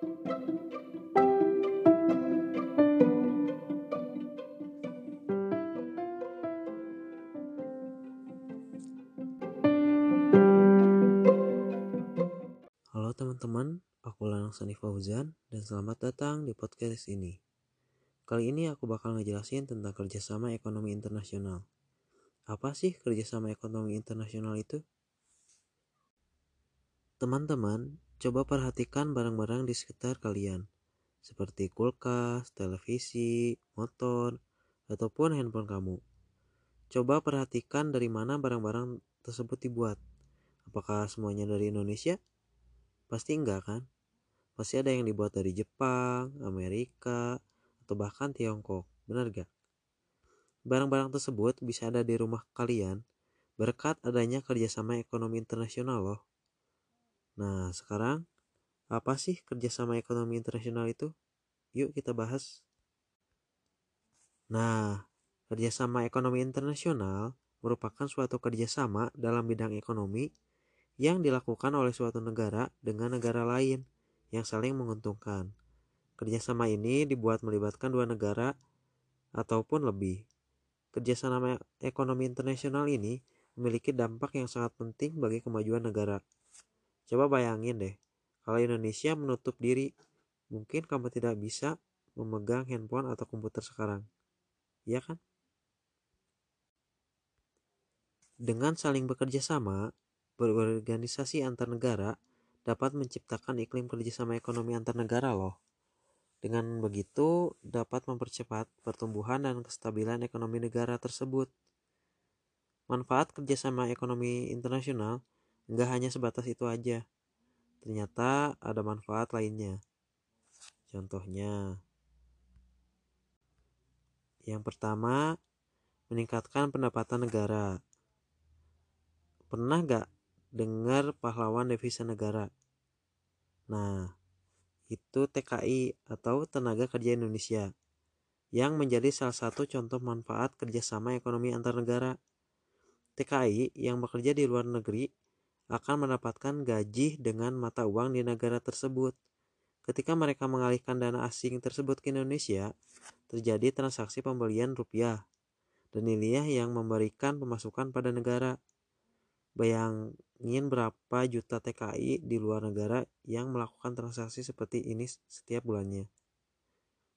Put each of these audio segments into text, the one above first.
Halo teman-teman, aku Lanang Sani Fauzan dan selamat datang di podcast ini. Kali ini aku bakal ngejelasin tentang kerjasama ekonomi internasional. Apa sih kerjasama ekonomi internasional itu? Teman-teman, coba perhatikan barang-barang di sekitar kalian, seperti kulkas, televisi, motor, ataupun handphone kamu. Coba perhatikan dari mana barang-barang tersebut dibuat. Apakah semuanya dari Indonesia? Pasti enggak kan? Pasti ada yang dibuat dari Jepang, Amerika, atau bahkan Tiongkok. Benar gak? Barang-barang tersebut bisa ada di rumah kalian berkat adanya kerjasama ekonomi internasional loh. Nah sekarang apa sih kerjasama ekonomi internasional itu? Yuk kita bahas. Nah, kerjasama ekonomi internasional merupakan suatu kerjasama dalam bidang ekonomi yang dilakukan oleh suatu negara dengan negara lain yang saling menguntungkan. Kerjasama ini dibuat melibatkan dua negara ataupun lebih. Kerjasama ekonomi internasional ini memiliki dampak yang sangat penting bagi kemajuan negara. Coba bayangin deh, kalau Indonesia menutup diri, mungkin kamu tidak bisa memegang handphone atau komputer sekarang. Iya kan? Dengan saling bekerja sama, berorganisasi antar negara dapat menciptakan iklim kerjasama ekonomi antar negara loh. Dengan begitu dapat mempercepat pertumbuhan dan kestabilan ekonomi negara tersebut. Manfaat kerjasama ekonomi internasional nggak hanya sebatas itu aja. Ternyata ada manfaat lainnya. Contohnya, yang pertama, meningkatkan pendapatan negara. Pernah gak dengar pahlawan devisa negara. Nah, itu TKI atau Tenaga Kerja Indonesia yang menjadi salah satu contoh manfaat kerjasama ekonomi antar negara. TKI yang bekerja di luar negeri akan mendapatkan gaji dengan mata uang di negara tersebut. Ketika mereka mengalihkan dana asing tersebut ke Indonesia, terjadi transaksi pembelian rupiah dan nilai yang memberikan pemasukan pada negara. Bayangin berapa juta TKI di luar negara yang melakukan transaksi seperti ini setiap bulannya.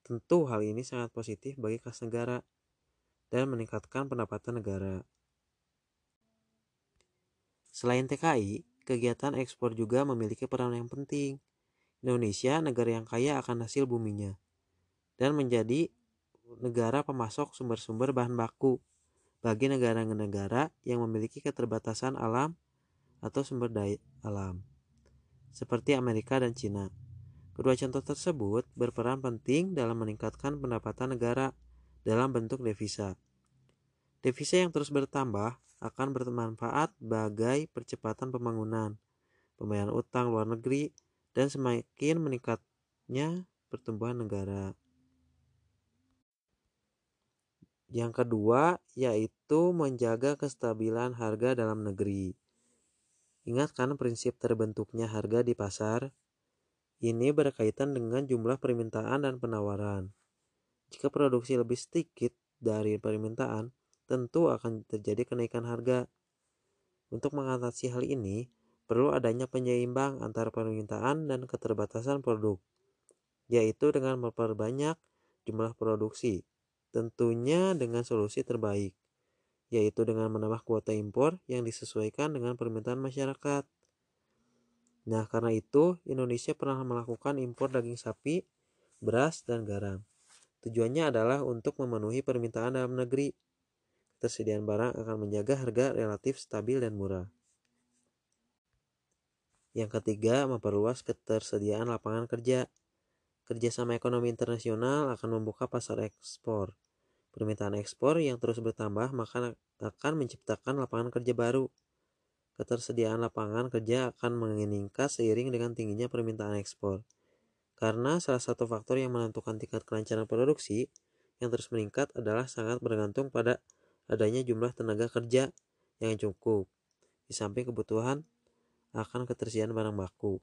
Tentu hal ini sangat positif bagi kas negara dan meningkatkan pendapatan negara. Selain TKI, kegiatan ekspor juga memiliki peran yang penting. Indonesia negara yang kaya akan hasil buminya dan menjadi negara pemasok sumber-sumber bahan baku bagi negara-negara yang memiliki keterbatasan alam atau sumber daya alam, seperti Amerika dan Cina. Kedua contoh tersebut berperan penting dalam meningkatkan pendapatan negara dalam bentuk devisa. Devisa yang terus bertambah akan bermanfaat bagai percepatan pembangunan, pembayaran utang luar negeri, dan semakin meningkatnya pertumbuhan negara. Yang kedua yaitu menjaga kestabilan harga dalam negeri. Ingatkan prinsip terbentuknya harga di pasar? Ini berkaitan dengan jumlah permintaan dan penawaran. Jika produksi lebih sedikit dari permintaan, tentu akan terjadi kenaikan harga. Untuk mengatasi hal ini, perlu adanya penyeimbang antara permintaan dan keterbatasan produk, yaitu dengan memperbanyak jumlah produksi tentunya dengan solusi terbaik, yaitu dengan menambah kuota impor yang disesuaikan dengan permintaan masyarakat. Nah, karena itu Indonesia pernah melakukan impor daging sapi, beras, dan garam. Tujuannya adalah untuk memenuhi permintaan dalam negeri. Ketersediaan barang akan menjaga harga relatif stabil dan murah. Yang ketiga, memperluas ketersediaan lapangan kerja. Kerjasama ekonomi internasional akan membuka pasar ekspor. Permintaan ekspor yang terus bertambah maka akan menciptakan lapangan kerja baru. Ketersediaan lapangan kerja akan meningkat seiring dengan tingginya permintaan ekspor. Karena salah satu faktor yang menentukan tingkat kelancaran produksi yang terus meningkat adalah sangat bergantung pada adanya jumlah tenaga kerja yang cukup, di samping kebutuhan akan ketersediaan barang baku.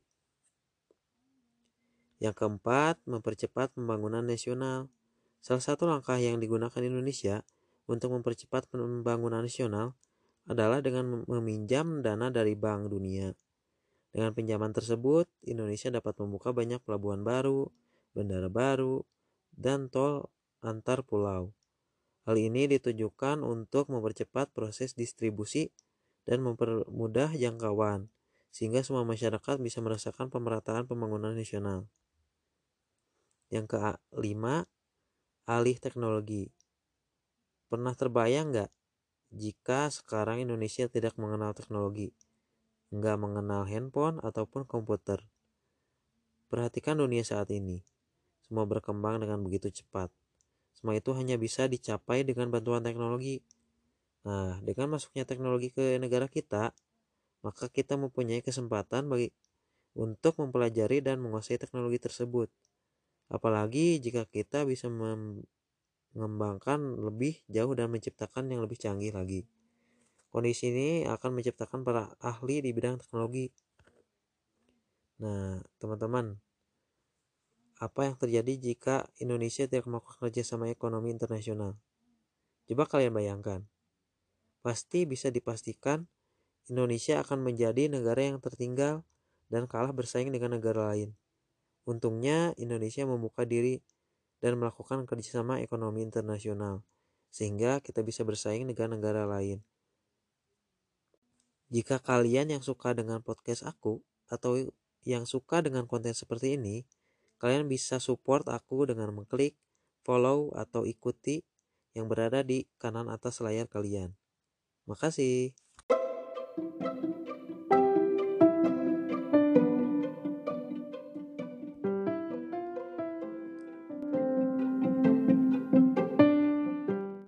Yang keempat, mempercepat pembangunan nasional. Salah satu langkah yang digunakan Indonesia untuk mempercepat pembangunan nasional adalah dengan meminjam dana dari Bank Dunia. Dengan pinjaman tersebut, Indonesia dapat membuka banyak pelabuhan baru, bandara baru, dan tol antar pulau. Hal ini ditujukan untuk mempercepat proses distribusi dan mempermudah jangkauan, sehingga semua masyarakat bisa merasakan pemerataan pembangunan nasional. Yang kelima, alih teknologi. Pernah terbayang nggak jika sekarang Indonesia tidak mengenal teknologi, nggak mengenal handphone ataupun komputer? Perhatikan dunia saat ini. Semua berkembang dengan begitu cepat. Semua itu hanya bisa dicapai dengan bantuan teknologi. Nah, dengan masuknya teknologi ke negara kita, maka kita mempunyai kesempatan bagi untuk mempelajari dan menguasai teknologi tersebut. Apalagi jika kita bisa mengembangkan lebih jauh dan menciptakan yang lebih canggih lagi. Kondisi ini akan menciptakan para ahli di bidang teknologi. Nah, teman-teman, apa yang terjadi jika Indonesia tidak melakukan kerjasama ekonomi internasional. Coba kalian bayangkan. Pasti bisa dipastikan Indonesia akan menjadi negara yang tertinggal dan kalah bersaing dengan negara lain. Untungnya Indonesia membuka diri dan melakukan kerjasama ekonomi internasional, sehingga kita bisa bersaing dengan negara lain. Jika kalian yang suka dengan podcast aku atau yang suka dengan konten seperti ini, Kalian bisa support aku dengan mengklik follow atau ikuti yang berada di kanan atas layar kalian. Makasih.